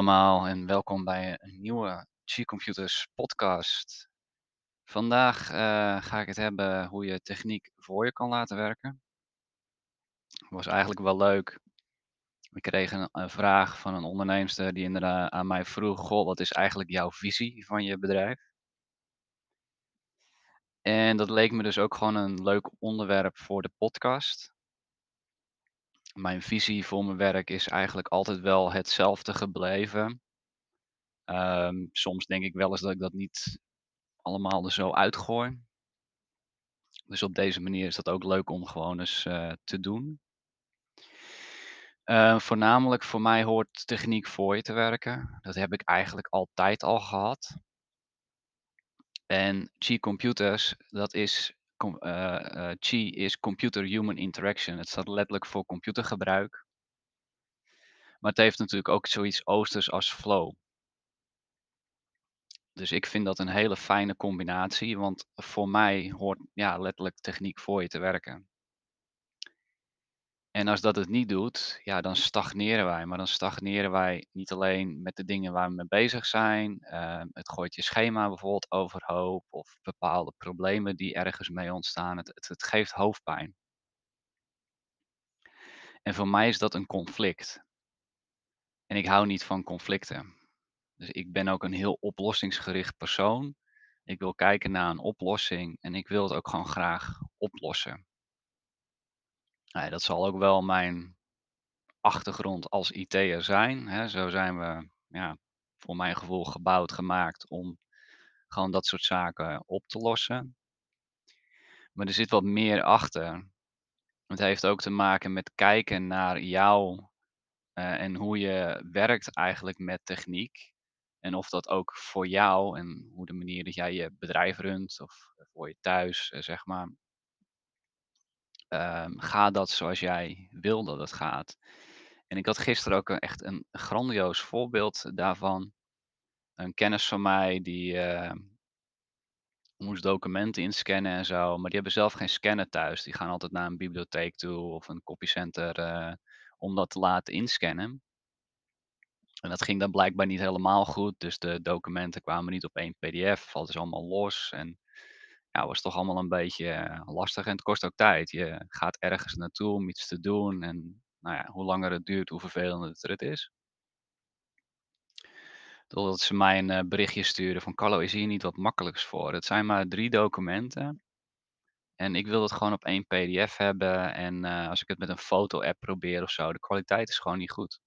allemaal en welkom bij een nieuwe G-Computers podcast. Vandaag eh, ga ik het hebben hoe je techniek voor je kan laten werken. Was eigenlijk wel leuk. Ik kreeg een, een vraag van een onderneemster die inderdaad aan mij vroeg: Goh, wat is eigenlijk jouw visie van je bedrijf? En dat leek me dus ook gewoon een leuk onderwerp voor de podcast. Mijn visie voor mijn werk is eigenlijk altijd wel hetzelfde gebleven. Ehm, soms denk ik wel eens dat ik dat niet allemaal er zo uitgooi. Dus op deze manier is dat ook leuk om gewoon eens eh, te doen. Uh, voornamelijk voor mij hoort techniek voor je te werken. Dat heb ik eigenlijk altijd al gehad. En Qi Computers, dat is, uh, Qi is Computer Human Interaction. Het staat letterlijk voor computergebruik. Maar het heeft natuurlijk ook zoiets oosters als flow. Dus ik vind dat een hele fijne combinatie, want voor mij hoort ja, letterlijk techniek voor je te werken. En als dat het niet doet, ja, dan stagneren wij. Maar dan stagneren wij niet alleen met de dingen waar we mee bezig zijn. Uh, het gooit je schema bijvoorbeeld overhoop of bepaalde problemen die ergens mee ontstaan. Het, het, het geeft hoofdpijn. En voor mij is dat een conflict. En ik hou niet van conflicten. Dus ik ben ook een heel oplossingsgericht persoon. Ik wil kijken naar een oplossing en ik wil het ook gewoon graag oplossen. Nou, dat zal ook wel mijn achtergrond als IT'er zijn. Hè. Zo zijn we, ja, voor mijn gevoel gebouwd, gemaakt om gewoon dat soort zaken op te lossen. Maar er zit wat meer achter. Het heeft ook te maken met kijken naar jou uh, en hoe je werkt eigenlijk met techniek. En of dat ook voor jou en hoe de manier dat jij je bedrijf runt of voor je thuis, uh, zeg maar, um, gaat dat zoals jij wil dat het gaat. En ik had gisteren ook echt een grandioos voorbeeld daarvan. Een kennis van mij die uh, moest documenten inscannen en zo, maar die hebben zelf geen scanner thuis. Die gaan altijd naar een bibliotheek toe of een copycenter uh, om dat te laten inscannen. En dat ging dan blijkbaar niet helemaal goed. Dus de documenten kwamen niet op één PDF. Valt dus allemaal los. En ja, was toch allemaal een beetje eh, lastig. En het kost ook tijd. Je gaat ergens naartoe om iets te doen. En nou ja, hoe langer het duurt, hoe vervelender het is. Totdat ze mij een eh, berichtje sturen van Carlo, is hier niet wat makkelijks voor? Het zijn maar drie documenten. En ik wil het gewoon op één PDF hebben. En uh, als ik het met een foto-app probeer of zo, de kwaliteit is gewoon niet goed.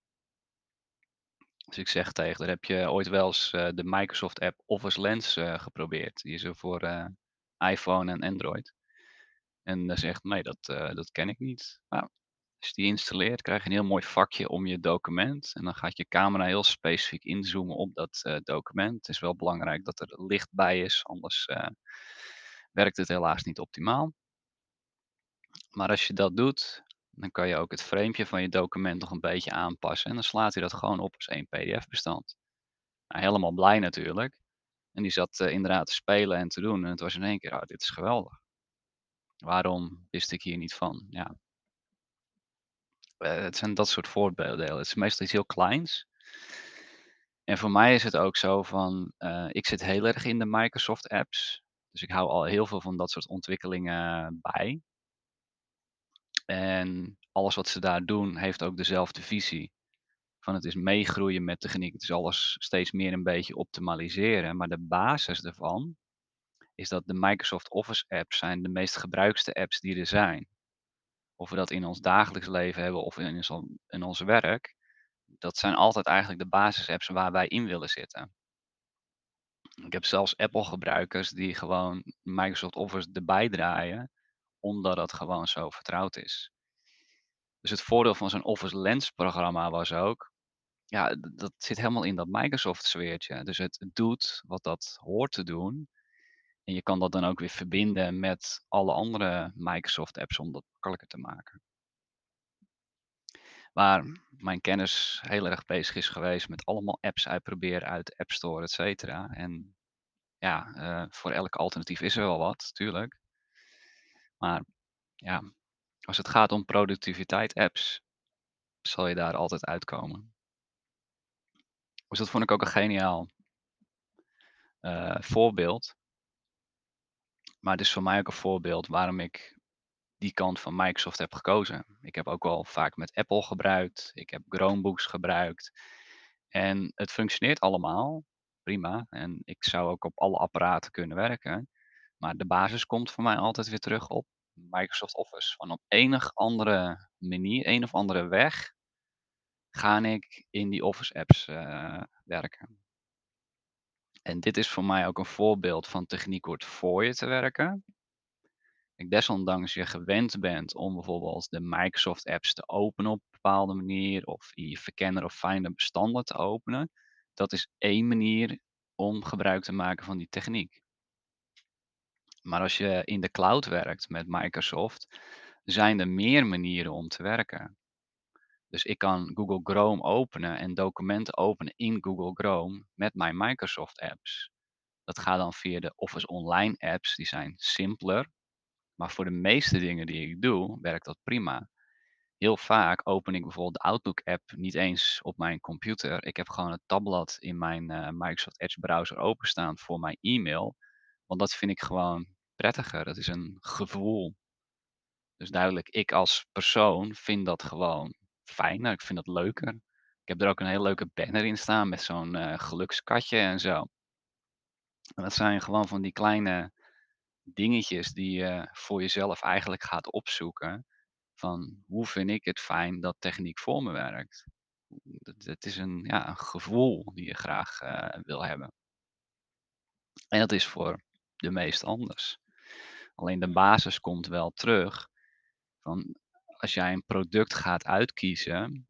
Dus ik zeg tegen daar heb je ooit wel eens de Microsoft app Office Lens geprobeerd? Die is er voor iPhone en Android. En dan zegt, nee, dat, dat ken ik niet. Nou, als je die installeert, krijg je een heel mooi vakje om je document. En dan gaat je camera heel specifiek inzoomen op dat document. Het is wel belangrijk dat er licht bij is, anders werkt het helaas niet optimaal. Maar als je dat doet, dan kan je ook het framepje van je document nog een beetje aanpassen. En dan slaat hij dat gewoon op als één pdf-bestand. Nou, helemaal blij natuurlijk. En die zat uh, inderdaad te spelen en te doen. En het was in één keer, oh, dit is geweldig. Waarom wist ik hier niet van? Ja. Uh, het zijn dat soort voorbeelden. Het is meestal iets heel kleins. En voor mij is het ook zo van, uh, ik zit heel erg in de Microsoft apps. Dus ik hou al heel veel van dat soort ontwikkelingen bij. En alles wat ze daar doen heeft ook dezelfde visie. Van het is meegroeien met techniek. Het is alles steeds meer een beetje optimaliseren. Maar de basis ervan is dat de Microsoft Office apps zijn de meest gebruikste apps die er zijn. Of we dat in ons dagelijks leven hebben of in in ons werk. Dat zijn altijd eigenlijk de basis-apps waar wij in willen zitten. Ik heb zelfs Apple gebruikers die gewoon Microsoft Office erbij draaien omdat het gewoon zo vertrouwd is. Dus het voordeel van zo'n Office Lens programma was ook, ja, dat zit helemaal in dat Microsoft sfeertje. Dus het doet wat dat hoort te doen. En je kan dat dan ook weer verbinden met alle andere Microsoft apps om dat makkelijker te maken. Waar mijn kennis heel erg bezig is geweest met allemaal apps uitproberen uit de App Store, et cetera. En ja, uh, voor elk alternatief is er wel wat, natuurlijk. Maar ja, als het gaat om productiviteit apps, zal je daar altijd uitkomen. Dus dat vond ik ook een geniaal eh, voorbeeld. Maar het is voor mij ook een voorbeeld waarom ik die kant van Microsoft heb gekozen. Ik heb ook wel vaak met Apple gebruikt. Ik heb Chromebooks gebruikt. En het functioneert allemaal prima. En ik zou ook op alle apparaten kunnen werken. Maar de basis komt voor mij altijd weer terug op Microsoft Office. Van op enig andere manier, een of andere weg, ga ik in die Office apps eh, werken. En dit is voor mij ook een voorbeeld van techniek wordt voor je te werken. Ik desondanks je gewend bent om bijvoorbeeld de Microsoft apps te openen op een bepaalde manier, of in je verkenner of Finder bestanden te openen. Dat is één manier om gebruik te maken van die techniek. Maar als je in de cloud werkt met Microsoft, zijn er meer manieren om te werken. Dus ik kan Google Chrome openen en documenten openen in Google Chrome met mijn Microsoft apps. Dat gaat dan via de Office Online apps, die zijn simpeler. Maar voor de meeste dingen die ik doe, werkt dat prima. Heel vaak open ik bijvoorbeeld de Outlook app niet eens op mijn computer. Ik heb gewoon het tabblad in mijn uh, Microsoft Edge browser openstaan voor mijn e-mail. Want dat vind ik gewoon prettiger. Dat is een gevoel. Dus duidelijk, ik als persoon vind dat gewoon fijner. Ik vind dat leuker. Ik heb er ook een hele leuke banner in staan met zo'n uh, gelukskatje en zo. En dat zijn gewoon van die kleine dingetjes die je voor jezelf eigenlijk gaat opzoeken. Van hoe vind ik het fijn dat techniek voor me werkt? Het is een, ja, een gevoel die je graag uh, wil hebben. En dat is voor de meest anders. Alleen de basis komt wel terug. Van als jij een product gaat uitkiezen,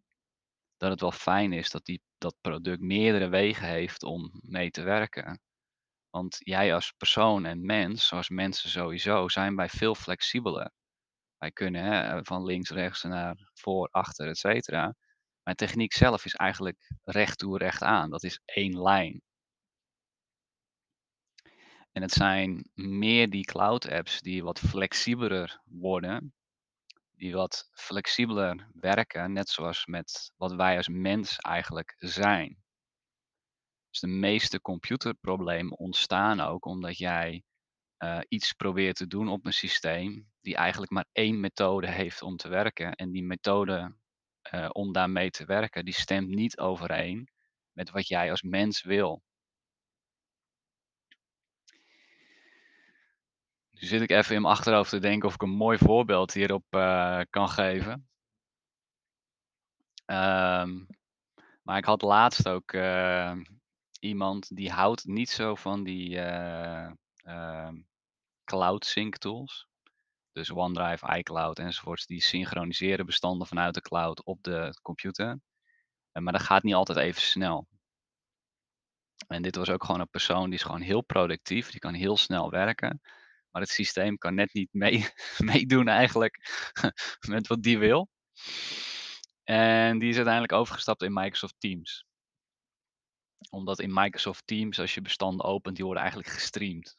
dat het wel fijn is dat die, dat product meerdere wegen heeft om mee te werken. Want jij als persoon en mens, zoals mensen sowieso, zijn wij veel flexibeler. Wij kunnen hè, van links, rechts naar voor, achter, et cetera. Maar techniek zelf is eigenlijk recht toe, recht aan. Dat is één lijn. En het zijn meer die cloud apps die wat flexibeler worden. Die wat flexibeler werken, net zoals met wat wij als mens eigenlijk zijn. Dus de meeste computerproblemen ontstaan ook omdat jij uh, iets probeert te doen op een systeem die eigenlijk maar één methode heeft om te werken. En die methode uh, om daarmee te werken, die stemt niet overeen met wat jij als mens wil. Nu zit ik even in mijn achterhoofd te denken of ik een mooi voorbeeld hierop uh, kan geven. Um, maar ik had laatst ook iemand die houdt niet zo van die uh, uh, cloud sync tools. Dus OneDrive, iCloud enzovoorts, die synchroniseren bestanden vanuit de cloud op de computer. Eh, maar dat gaat niet altijd even snel. En dit was ook gewoon een persoon die is gewoon heel productief, die kan heel snel werken. Maar het systeem kan net niet mee, meedoen eigenlijk met wat die wil. En die is uiteindelijk overgestapt in Microsoft Teams omdat in Microsoft Teams, als je bestanden opent, die worden eigenlijk gestreamd.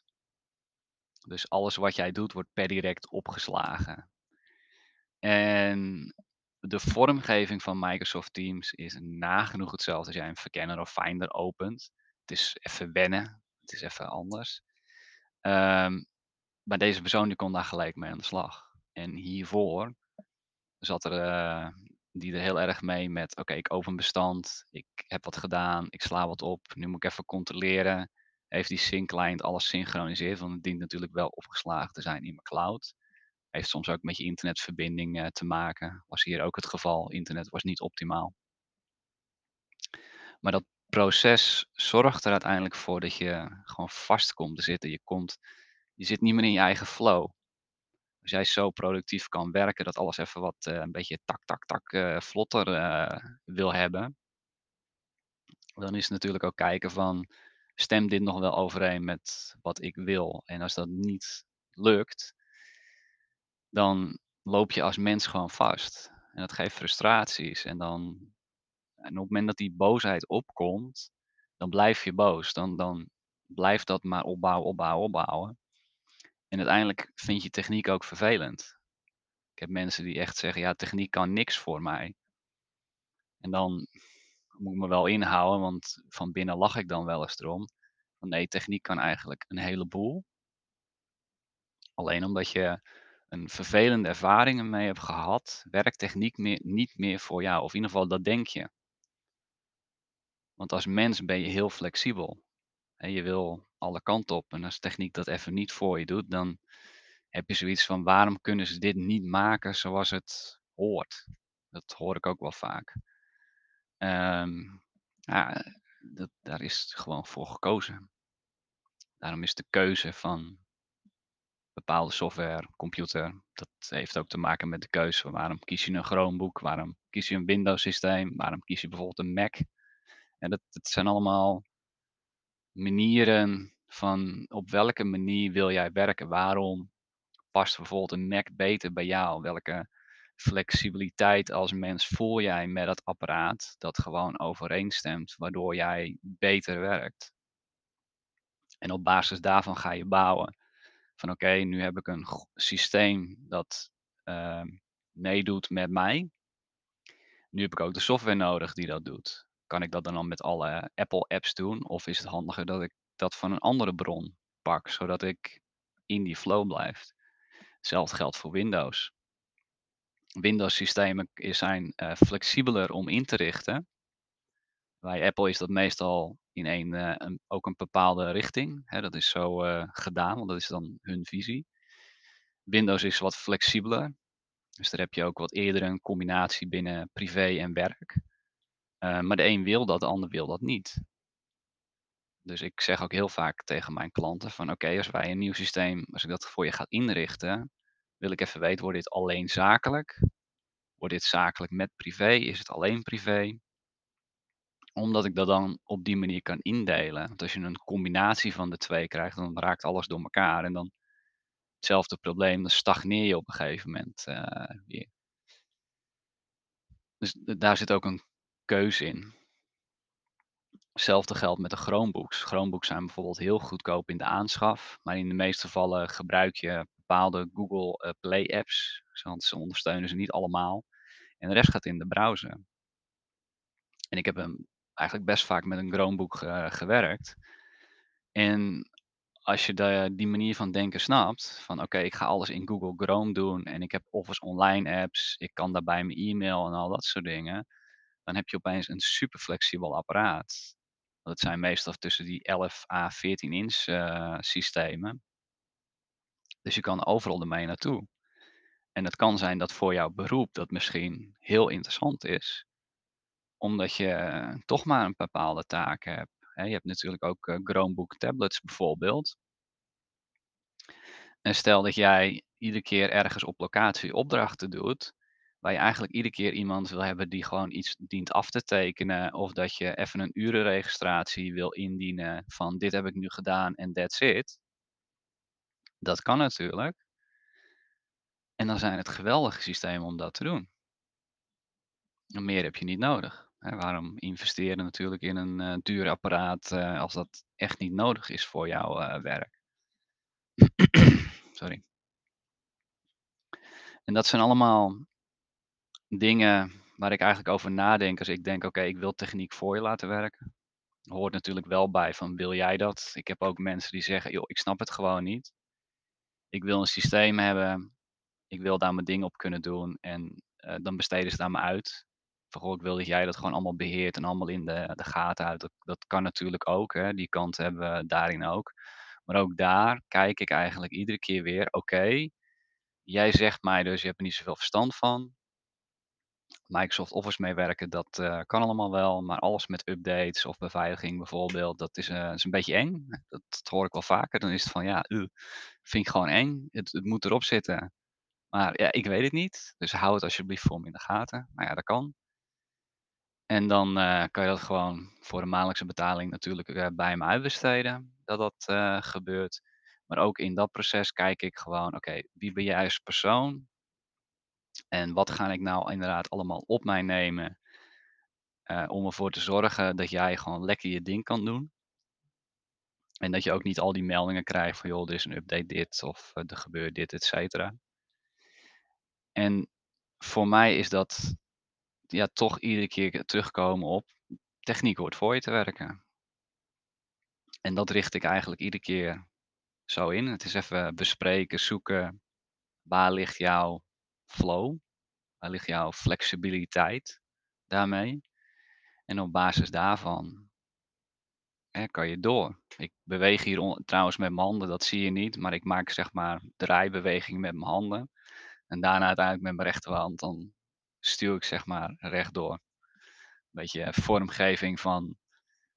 Dus alles wat jij doet, wordt per direct opgeslagen. En de vormgeving van Microsoft Teams is nagenoeg hetzelfde als jij een verkenner of Finder opent. Het is even wennen, het is even anders. Um, maar deze persoon die kon daar gelijk mee aan de slag. En hiervoor zat er uh, die er heel erg mee met, oké, ik open bestand, ik heb wat gedaan, ik sla wat op, nu moet ik even controleren. Heeft die sync client alles synchroniseerd? Want het dient natuurlijk wel opgeslagen te zijn in mijn cloud. Heeft soms ook met je internetverbinding uh, te maken. Was hier ook het geval. Internet was niet optimaal. Maar dat proces zorgt er uiteindelijk voor dat je gewoon vast komt te zitten. Je, komt, je zit niet meer in je eigen flow als jij zo productief kan werken dat alles even wat uh, een beetje tak, tak, tak uh, vlotter uh, wil hebben, dan is het natuurlijk ook kijken van, stemt dit nog wel overeen met wat ik wil? En als dat niet lukt, dan loop je als mens gewoon vast. En dat geeft frustraties. En, dan, en op het moment dat die boosheid opkomt, dan blijf je boos. Dan, dan blijft dat maar opbouwen, opbouwen, opbouwen. En uiteindelijk vind je techniek ook vervelend. Ik heb mensen die echt zeggen, ja, techniek kan niks voor mij. En dan moet ik me wel inhouden, want van binnen lach ik dan wel eens erom. Van nee, techniek kan eigenlijk een heleboel. Alleen omdat je een vervelende ervaring ermee hebt gehad, werkt techniek meer, niet meer voor jou. Of in ieder geval, dat denk je. Want als mens ben je heel flexibel. En je wil alle kanten op. En als techniek dat even niet voor je doet, dan heb je zoiets van waarom kunnen ze dit niet maken zoals het hoort? Dat hoor ik ook wel vaak. Ehm, ja, dat, daar is gewoon voor gekozen. Daarom is de keuze van bepaalde software, computer, dat heeft ook te maken met de keuze van waarom kies je een Chromebook, waarom kies je een Windows systeem, waarom kies je bijvoorbeeld een Mac. En dat, dat zijn allemaal manieren van op welke manier wil jij werken, waarom past bijvoorbeeld een Mac beter bij jou, welke flexibiliteit als mens voel jij met dat apparaat dat gewoon overeenstemt, waardoor jij beter werkt. En op basis daarvan ga je bouwen. Van oké, nu heb ik een systeem dat uh, meedoet met mij. Nu heb ik ook de software nodig die dat doet. Kan ik dat dan, dan met alle Apple apps doen? Of is het handiger dat ik dat van een andere bron pak, zodat ik in die flow blijf? Hetzelfde geldt voor Windows. Windows systemen zijn uh, flexibeler om in te richten. Bij Apple is dat meestal in een, een ook een bepaalde richting. Hè, dat is zo uh, gedaan, want dat is dan hun visie. Windows is wat flexibeler. Dus daar heb je ook wat eerder een combinatie binnen privé en werk. Maar de een wil dat, de ander wil dat niet. Dus ik zeg ook heel vaak tegen mijn klanten van oké, als wij een nieuw systeem, als ik dat voor je ga inrichten, wil ik even weten, wordt dit alleen zakelijk? Wordt dit zakelijk met privé? Is het alleen privé? Omdat ik dat dan op die manier kan indelen. Want als je een combinatie van de twee krijgt, dan raakt alles door elkaar. En dan hetzelfde probleem, dan stagneer je op een gegeven moment uh, weer. Dus daar zit ook een keuze in. Hetzelfde geldt met de Chromebooks. Chromebooks zijn bijvoorbeeld heel goedkoop in de aanschaf, maar in de meeste gevallen gebruik je bepaalde Google uh, Play apps, want ze ondersteunen ze niet allemaal. En de rest gaat in de browser. En ik heb hem eigenlijk best vaak met een Chromebook gewerkt. En als je die manier van denken snapt, van oké, ik ga alles in Google Chrome doen en ik heb Office online apps, ik kan daarbij mijn e-mail en al dat soort dingen, dan heb je opeens een super flexibel apparaat. Dat zijn meestal tussen die 11 à 14 inch uh, systemen. Dus je kan overal ermee naartoe. En het kan zijn dat voor jouw beroep dat misschien heel interessant is, omdat je toch maar een bepaalde taak hebt. Je hebt natuurlijk ook uh, Chromebook tablets bijvoorbeeld. En stel dat jij iedere keer ergens op locatie opdrachten doet, waar je eigenlijk iedere keer iemand wil hebben die gewoon iets dient af te tekenen, of dat je even een urenregistratie wil indienen van dit heb ik nu gedaan en that's it. Dat kan natuurlijk. En dan zijn het geweldige systemen om dat te doen. En meer heb je niet nodig. Waarom investeren natuurlijk in een uh, duur apparaat uh, als dat echt niet nodig is voor jouw uh, werk? Sorry. En dat zijn allemaal dingen waar ik eigenlijk over nadenk als ik denk, oké, ik wil techniek voor je laten werken. Hoort natuurlijk wel bij van, wil jij dat? Ik heb ook mensen die zeggen, joh, ik snap het gewoon niet. Ik wil een systeem hebben, ik wil daar mijn dingen op kunnen doen en uh, dan besteden ze daar maar uit. Van, goh, ik wil dat jij dat gewoon allemaal beheert en allemaal in de, de gaten uit. Dat, kan natuurlijk ook, hè? die kant hebben we daarin ook. Maar ook daar kijk ik eigenlijk iedere keer weer, oké, jij zegt mij dus, je hebt er niet zoveel verstand van. Microsoft Office meewerken, dat uh, kan allemaal wel, maar alles met updates of beveiliging bijvoorbeeld, dat is, uh, is een beetje eng. Dat, dat, hoor ik wel vaker. Dan is het van, ja, uh, vind ik gewoon eng. Het, het, moet erop zitten. Maar ja, ik weet het niet. Dus hou het alsjeblieft voor me in de gaten. Nou ja, dat kan. En dan kan je dat gewoon voor een maandelijkse betaling natuurlijk bij me uitbesteden, dat dat gebeurt. Maar ook in dat proces kijk ik gewoon, oké, wie ben jij als persoon? En wat ga ik nou inderdaad allemaal op mij nemen uh, om ervoor te zorgen dat jij gewoon lekker je ding kan doen. En dat je ook niet al die meldingen krijgt van joh, er is een update dit of uh, er gebeurt dit, et cetera. En voor mij is dat ja, toch iedere keer terugkomen op techniek hoort voor je te werken. En dat richt ik eigenlijk iedere keer zo in. Het is even bespreken, zoeken, waar ligt jouw flow? Waar ligt jouw flexibiliteit daarmee? En op basis daarvan hè, kan je door. Ik beweeg hier trouwens met mijn handen, dat zie je niet, maar ik maak zeg maar draaibeweging met mijn handen. En daarna uiteindelijk met mijn rechterhand, dan stuw ik zeg maar rechtdoor. Beetje vormgeving van,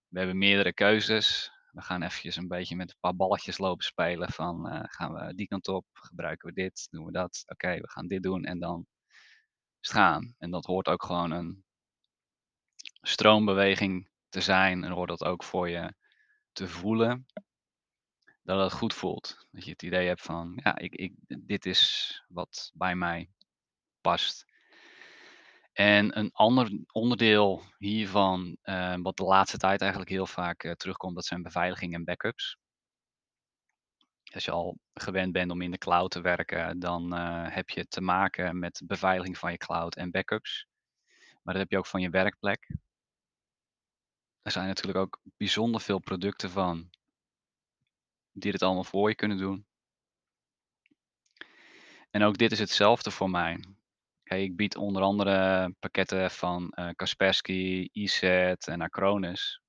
we hebben meerdere keuzes. We gaan eventjes een beetje met een paar balletjes lopen spelen van, eh, gaan we die kant op, gebruiken we dit, doen we dat, oké, we gaan dit doen en dan gaan. En dat hoort ook gewoon een stroombeweging te zijn en hoort dat ook voor je te voelen. Dat het goed voelt. Dat je het idee hebt van, ja, ik, ik, dit is wat bij mij past. En een ander onderdeel hiervan, eh, wat de laatste tijd eigenlijk heel vaak eh, terugkomt, dat zijn beveiliging en backups. Als je al gewend bent om in de cloud te werken, dan eh, heb je te maken met beveiliging van je cloud en backups. Maar dat heb je ook van je werkplek. Er zijn natuurlijk ook bijzonder veel producten van die dit allemaal voor je kunnen doen. En ook dit is hetzelfde voor mij. Ik bied onder andere pakketten van eh, Kaspersky, EZ en Acronis.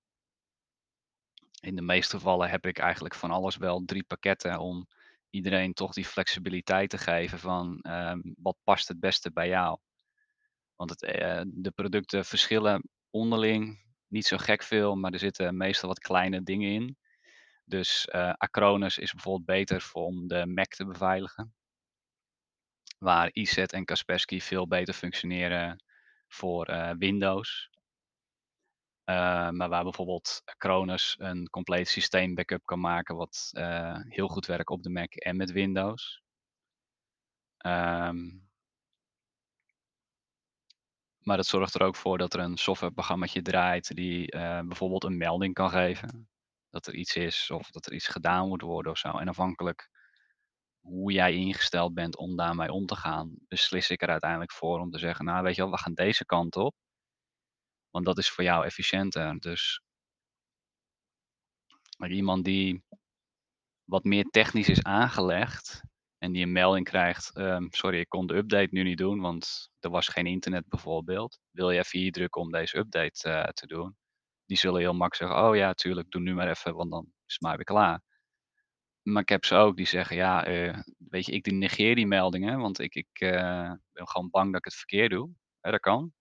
In de meeste gevallen heb ik eigenlijk van alles wel drie pakketten om iedereen toch die flexibiliteit te geven van ehm, wat past het beste bij jou. Want het, eh, de producten verschillen onderling niet zo gek veel, maar er zitten meestal wat kleine dingen in. Dus eh, Acronis is bijvoorbeeld beter voor om de Mac te beveiligen. Waar EZ en Kaspersky veel beter functioneren voor eh, Windows. Uh, maar waar bijvoorbeeld Acronis een compleet systeem backup kan maken, wat uh, heel goed werkt op de Mac en met Windows. Um, maar dat zorgt er ook voor dat er een softwareprogrammaatje draait die uh, bijvoorbeeld een melding kan geven. Dat er iets is of dat er iets gedaan moet worden of zo. En afhankelijk hoe jij ingesteld bent om daarmee om te gaan, beslis ik er uiteindelijk voor om te zeggen, nou weet je wel, we gaan deze kant op. Want dat is voor jou efficiënter. Dus maar iemand die wat meer technisch is aangelegd en die een melding krijgt, um, sorry, ik kon de update nu niet doen, want er was geen internet bijvoorbeeld. Wil je even hier drukken om deze update uh, te doen? Die zullen heel makkelijk zeggen, oh ja, tuurlijk, doe nu maar even, want dan is het maar weer klaar. Maar ik heb ze ook die zeggen, ja, uh, weet je, ik negeer die meldingen, want ik, ik uh, ben gewoon bang dat ik het verkeerd doe. Dat kan.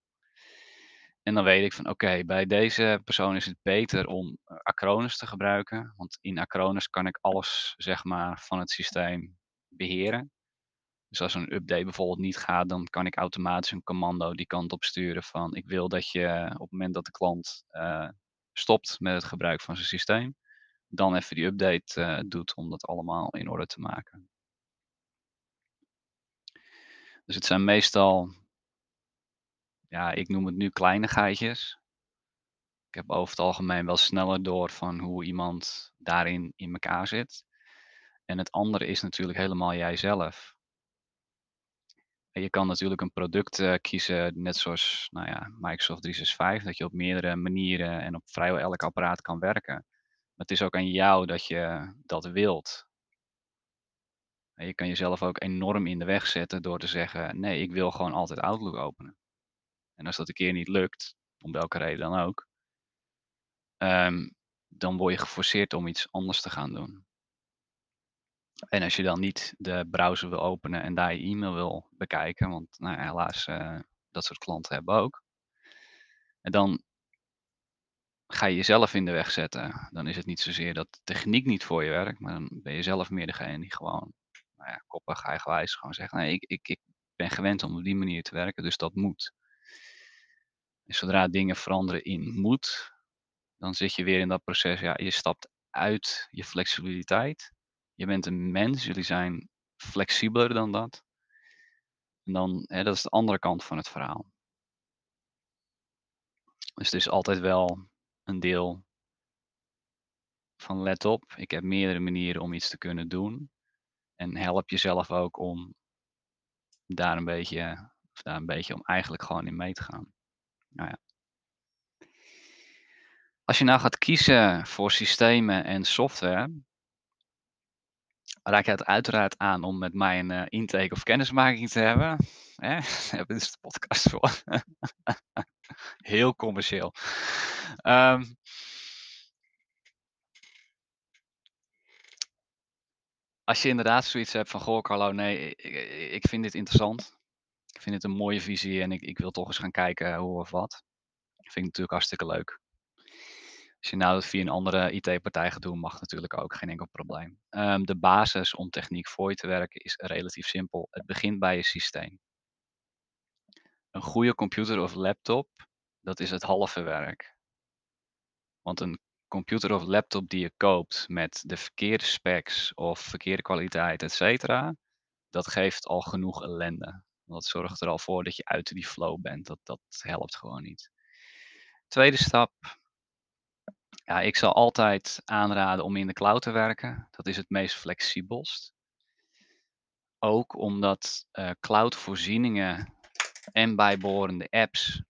En dan weet ik van oké, bij deze persoon is het beter om Acronis te gebruiken. Want in Acronis kan ik alles zeg maar, van het systeem beheren. Dus als een update bijvoorbeeld niet gaat, dan kan ik automatisch een commando die kant op sturen van ik wil dat je op het moment dat de klant uh, stopt met het gebruik van zijn systeem, dan even die update uh, doet om dat allemaal in orde te maken. Dus het zijn meestal ja, ik noem het nu kleinigheidjes. Ik heb over het algemeen wel sneller door van hoe iemand daarin in elkaar zit. En het andere is natuurlijk helemaal jijzelf. En je kan natuurlijk een product uh, kiezen, net zoals nou ja, Microsoft 365, dat je op meerdere manieren en op vrijwel elk apparaat kan werken. Maar het is ook aan jou dat je dat wilt. En je kan jezelf ook enorm in de weg zetten door te zeggen: nee, ik wil gewoon altijd Outlook openen. En als dat een keer niet lukt, om welke reden dan ook, um, dan word je geforceerd om iets anders te gaan doen. En als je dan niet de browser wil openen en daar je e-mail wil bekijken, want nou, helaas, uh, dat soort klanten hebben ook. En dan ga je jezelf in de weg zetten. Dan is het niet zozeer dat de techniek niet voor je werkt, maar dan ben je zelf meer degene die gewoon, nou ja, koppig, eigenwijs gewoon zegt, nee, ik, ik, ik ben gewend om op die manier te werken, dus dat moet. En zodra dingen veranderen in moet, dan zit je weer in dat proces. Ja, je stapt uit je flexibiliteit. Je bent een mens, jullie zijn flexibeler dan dat. En dan, hè, dat is de andere kant van het verhaal. Dus het is altijd wel een deel van let op, ik heb meerdere manieren om iets te kunnen doen. En help jezelf ook om daar een beetje, of daar een beetje om eigenlijk gewoon in mee te gaan. Nou ja. Als je nou gaat kiezen voor systemen en software raad ik het uiteraard aan om met mij een, eh, intake of kennismaking te hebben. Daar is de podcast voor. Heel commercieel. Ehm als je inderdaad zoiets hebt van: "Goh Carlo, nee, ik vind dit interessant. Ik vind het een mooie visie en ik ik wil toch eens gaan kijken hoe of wat." Vind ik natuurlijk hartstikke leuk. Als je nou dat via een andere IT-partij gaat doen, mag natuurlijk ook, geen enkel probleem. Ehm, de basis om techniek voor je te werken is relatief simpel. Het begint bij je systeem. Een goede computer of laptop, dat is het halve werk. Want een computer of laptop die je koopt met de verkeerde specs of verkeerde kwaliteit, et cetera, dat geeft al genoeg ellende. Dat zorgt er al voor dat je uit die flow bent. Dat dat helpt gewoon niet. Tweede stap ja, ik zal altijd aanraden om in de cloud te werken. Dat is het meest flexibelst. Ook omdat, eh, cloud-voorzieningen en bijbehorende apps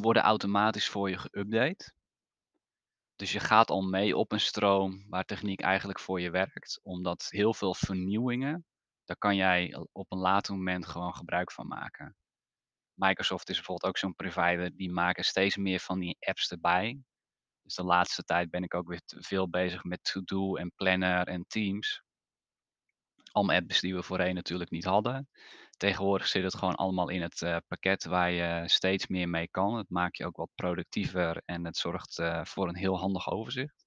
worden automatisch voor je geüpdate. Dus je gaat al mee op een stroom waar techniek eigenlijk voor je werkt, omdat heel veel vernieuwingen, daar kan jij op een later moment gewoon gebruik van maken. Microsoft is bijvoorbeeld ook zo'n provider, die maken steeds meer van die apps erbij. Dus de laatste tijd ben ik ook weer veel bezig met To-do en Planner en Teams. Allemaal apps die we voorheen natuurlijk niet hadden. Tegenwoordig zit het gewoon allemaal in het, eh, pakket waar je steeds meer mee kan. Het maakt je ook wat productiever en het zorgt, eh, voor een heel handig overzicht.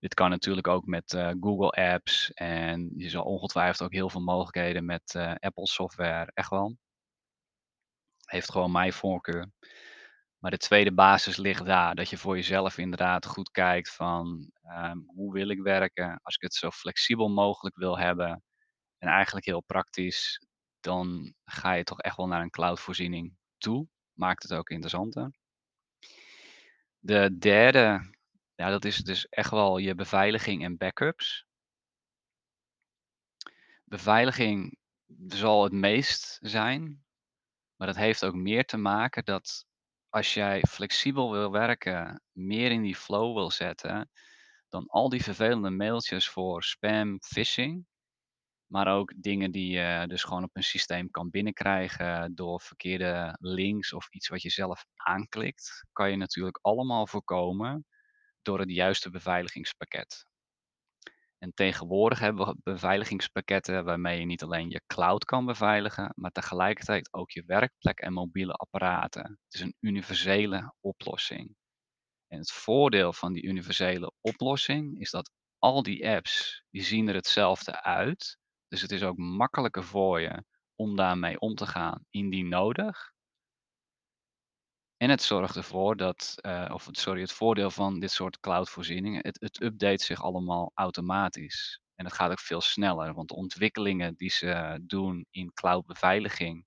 Dit kan natuurlijk ook met, eh, Google Apps en je zal ongetwijfeld ook heel veel mogelijkheden met, eh, Apple software, echt wel. Heeft gewoon mijn voorkeur. Maar de tweede basis ligt daar, dat je voor jezelf inderdaad goed kijkt van, ehm, hoe wil ik werken? Als ik het zo flexibel mogelijk wil hebben en eigenlijk heel praktisch, dan ga je toch echt wel naar een cloud-voorziening toe. Maakt het ook interessanter. De derde, ja, dat is dus echt wel je beveiliging en backups. Beveiliging zal het meest zijn, maar dat heeft ook meer te maken dat als jij flexibel wil werken, meer in die flow wil zetten, dan al die vervelende mailtjes voor spam, phishing, maar ook dingen die je dus gewoon op een systeem kan binnenkrijgen door verkeerde links of iets wat je zelf aanklikt, kan je natuurlijk allemaal voorkomen door het juiste beveiligingspakket. En tegenwoordig hebben we beveiligingspakketten waarmee je niet alleen je cloud kan beveiligen, maar tegelijkertijd ook je werkplek en mobiele apparaten. Het is een universele oplossing. En het voordeel van die universele oplossing is dat al die apps, die zien er hetzelfde uit. Dus het is ook makkelijker voor je om daarmee om te gaan indien nodig. En het zorgt ervoor dat, eh, of sorry, het voordeel van dit soort cloud-voorzieningen, het het update zich allemaal automatisch. En het gaat ook veel sneller, want de ontwikkelingen die ze doen in cloud-beveiliging,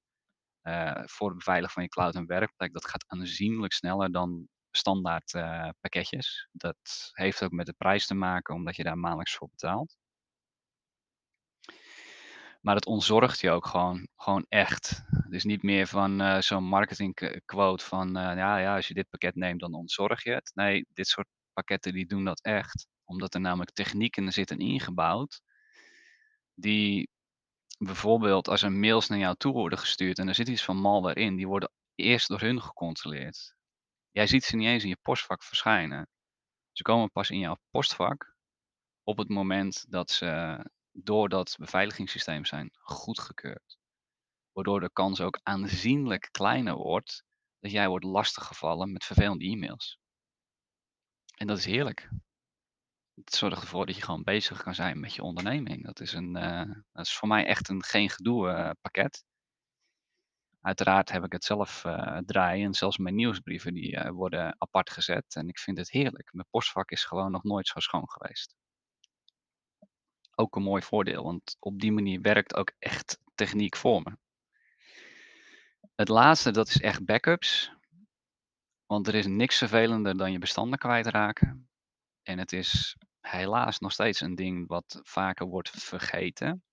eh, voor het beveiligen van je cloud en werkplek, dat gaat aanzienlijk sneller dan standaard, eh, pakketjes. Dat heeft ook met de prijs te maken, omdat je daar maandelijks voor betaalt. Maar het ontzorgt je ook gewoon gewoon echt. Het is niet meer van, eh, zo'n marketing k quote van, eh, ja, ja, als je dit pakket neemt, dan ontzorg je het. Nee, dit soort pakketten die doen dat echt, omdat er namelijk technieken zitten ingebouwd die bijvoorbeeld als er mails naar jou toe worden gestuurd en er zit iets van malware in, die worden eerst door hun gecontroleerd. Jij ziet ze niet eens in je postvak verschijnen. Ze komen pas in jouw postvak op het moment dat ze door dat beveiligingssysteem zijn goedgekeurd. Waardoor de kans ook aanzienlijk kleiner wordt dat jij wordt lastiggevallen met vervelende e-mails. En dat is heerlijk. Het zorgt ervoor dat je gewoon bezig kan zijn met je onderneming. Dat is een, eh, dat is voor mij echt een geen gedoe, eh, pakket. Uiteraard heb ik het zelf, eh, draaien en zelfs mijn nieuwsbrieven die, worden apart gezet en ik vind het heerlijk. Mijn postvak is gewoon nog nooit zo schoon geweest. Ook een mooi voordeel, want op die manier werkt ook echt techniek voor me. Het laatste, dat is echt backups. Want er is niks vervelender dan je bestanden kwijtraken. En het is helaas nog steeds een ding wat vaker wordt vergeten.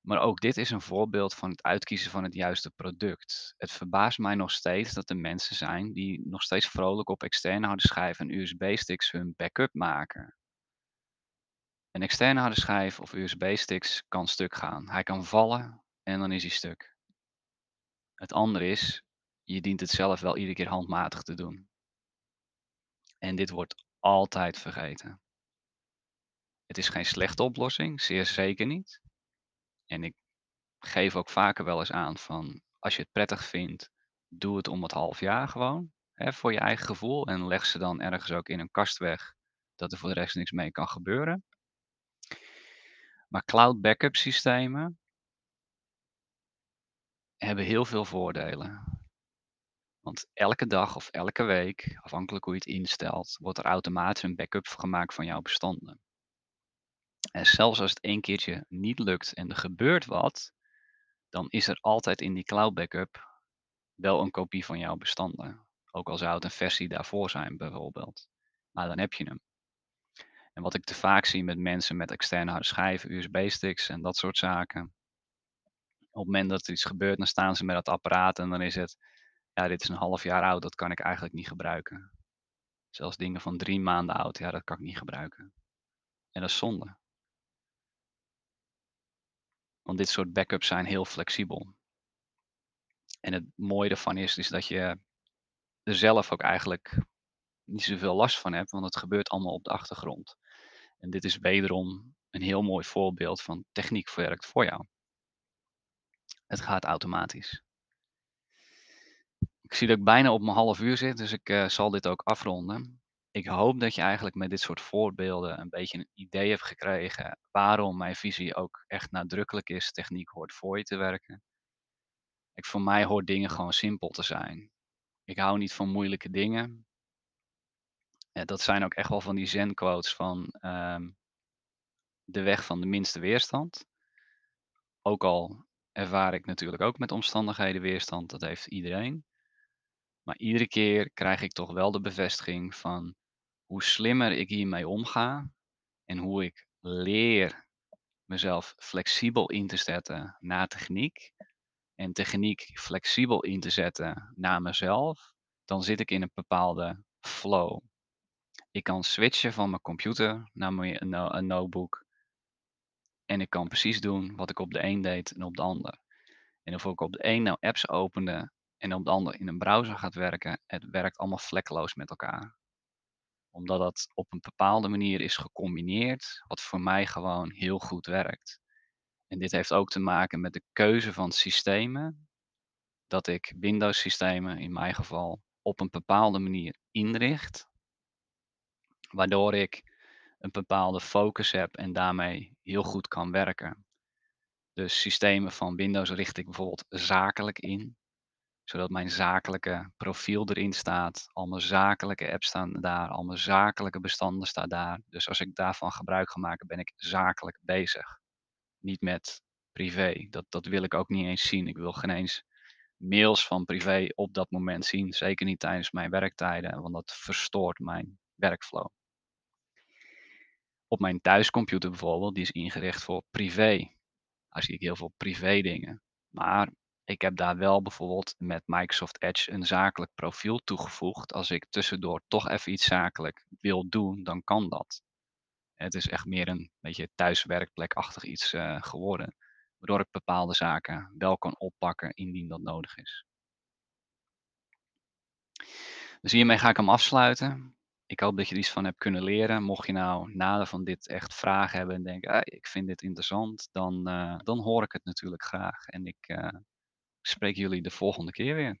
Maar ook dit is een voorbeeld van het uitkiezen van het juiste product. Het verbaast mij nog steeds dat er mensen zijn die nog steeds vrolijk op externe harde schijven en USB-sticks hun backup maken. Een externe harde schijf of USB-sticks kan stuk gaan. Hij kan vallen en dan is hij stuk. Het andere is, je dient het zelf wel iedere keer handmatig te doen. En dit wordt altijd vergeten. Het is geen slechte oplossing, zeer zeker niet. En ik geef ook vaker wel eens aan van als je het prettig vindt, doe het om het half jaar gewoon. Hè, voor je eigen gevoel. En leg ze dan ergens ook in een kast weg. Dat er voor de rest niks mee kan gebeuren. Maar cloud backup systemen hebben heel veel voordelen. Want elke dag of elke week, afhankelijk hoe je het instelt, wordt er automatisch een backup gemaakt van jouw bestanden. En zelfs als het één keertje niet lukt en er gebeurt wat, dan is er altijd in die cloud backup wel een kopie van jouw bestanden. Ook al zou het een versie daarvoor zijn bijvoorbeeld. Maar dan heb je hem. En wat ik te vaak zie met mensen met externe schijven, USB-sticks en dat soort zaken. Op het moment dat er iets gebeurt, dan staan ze met dat apparaat en dan is het, ja, dit is een half jaar oud, dat kan ik eigenlijk niet gebruiken. Zelfs dingen van drie maanden oud, ja, dat kan ik niet gebruiken. En dat is zonde. Want dit soort backups zijn heel flexibel. En het mooie ervan is, is dat je er zelf ook eigenlijk niet zoveel last van hebt, want het gebeurt allemaal op de achtergrond. En dit is wederom een heel mooi voorbeeld van techniek werkt voor jou. Het gaat automatisch. Ik zie dat ik bijna op mijn half uur zit, dus ik uh, zal dit ook afronden. Ik hoop dat je eigenlijk met dit soort voorbeelden een beetje een idee hebt gekregen waarom mijn visie ook echt nadrukkelijk is, techniek hoort voor je te werken. Ik, voor mij hoort dingen gewoon simpel te zijn. Ik hou niet van moeilijke dingen. Dat zijn ook echt wel van die zen-quotes van ehm, de weg van de minste weerstand. Ook al ervaar ik natuurlijk ook met omstandigheden weerstand, dat heeft iedereen. Maar iedere keer krijg ik toch wel de bevestiging van hoe slimmer ik hiermee omga en hoe ik leer mezelf flexibel in te zetten naar techniek en techniek flexibel in te zetten naar mezelf, dan zit ik in een bepaalde flow. Ik kan switchen van mijn computer naar mijn, een notebook en ik kan precies doen wat ik op de een deed en op de ander. En of ik op de een nou apps opende en op de ander in een browser gaat werken, het werkt allemaal vlekkeloos met elkaar. Omdat dat op een bepaalde manier is gecombineerd, wat voor mij gewoon heel goed werkt. En dit heeft ook te maken met de keuze van systemen. Dat ik Windows systemen in mijn geval op een bepaalde manier inricht. Waardoor ik een bepaalde focus heb en daarmee heel goed kan werken. Dus systemen van Windows richt ik bijvoorbeeld zakelijk in, zodat mijn zakelijke profiel erin staat. Al mijn zakelijke apps staan daar, al mijn zakelijke bestanden staan daar. Dus als ik daarvan gebruik ga maken, ben ik zakelijk bezig. Niet met privé. Dat, dat wil ik ook niet eens zien. Ik wil geen eens mails van privé op dat moment zien. Zeker niet tijdens mijn werktijden, want dat verstoort mijn werkflow op mijn thuiscomputer bijvoorbeeld, die is ingericht voor privé. Daar zie ik heel veel privé dingen. Maar ik heb daar wel bijvoorbeeld met Microsoft Edge een zakelijk profiel toegevoegd. Als ik tussendoor toch even iets zakelijk wil doen, dan kan dat. Het is echt meer een beetje thuiswerkplekachtig iets uh, geworden. Waardoor ik bepaalde zaken wel kan oppakken indien dat nodig is. Dus hiermee ga ik hem afsluiten ik hoop dat je er iets van hebt kunnen leren. Mocht je nou nader van dit echt vragen hebben en denken, ah, ik vind dit interessant, dan, eh, dan hoor ik het natuurlijk graag. En ik eh, spreek jullie de volgende keer weer.